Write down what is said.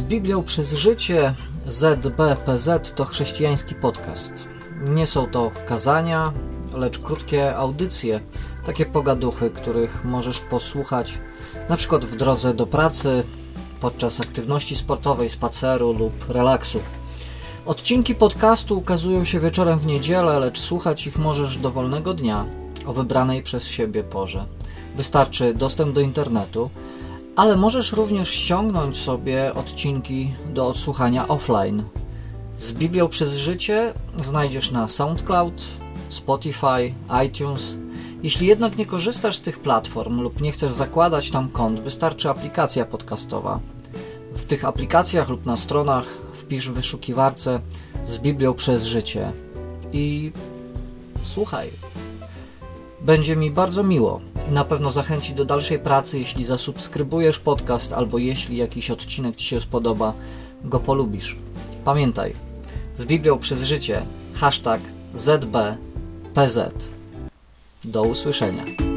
Biblią przez życie ZBPZ to chrześcijański podcast. Nie są to kazania, lecz krótkie audycje, takie pogaduchy, których możesz posłuchać na przykład w drodze do pracy, podczas aktywności sportowej, spaceru lub relaksu. Odcinki podcastu ukazują się wieczorem w niedzielę, lecz słuchać ich możesz dowolnego dnia o wybranej przez siebie porze. Wystarczy dostęp do internetu ale możesz również ściągnąć sobie odcinki do odsłuchania offline. Z Biblią przez życie znajdziesz na SoundCloud, Spotify, iTunes. Jeśli jednak nie korzystasz z tych platform lub nie chcesz zakładać tam kont, wystarczy aplikacja podcastowa. W tych aplikacjach lub na stronach wpisz w wyszukiwarce z Biblią przez życie i słuchaj. Będzie mi bardzo miło na pewno zachęci do dalszej pracy, jeśli zasubskrybujesz podcast albo jeśli jakiś odcinek Ci się spodoba, go polubisz. Pamiętaj, z Biblią przez życie, hashtag ZBPZ. Do usłyszenia.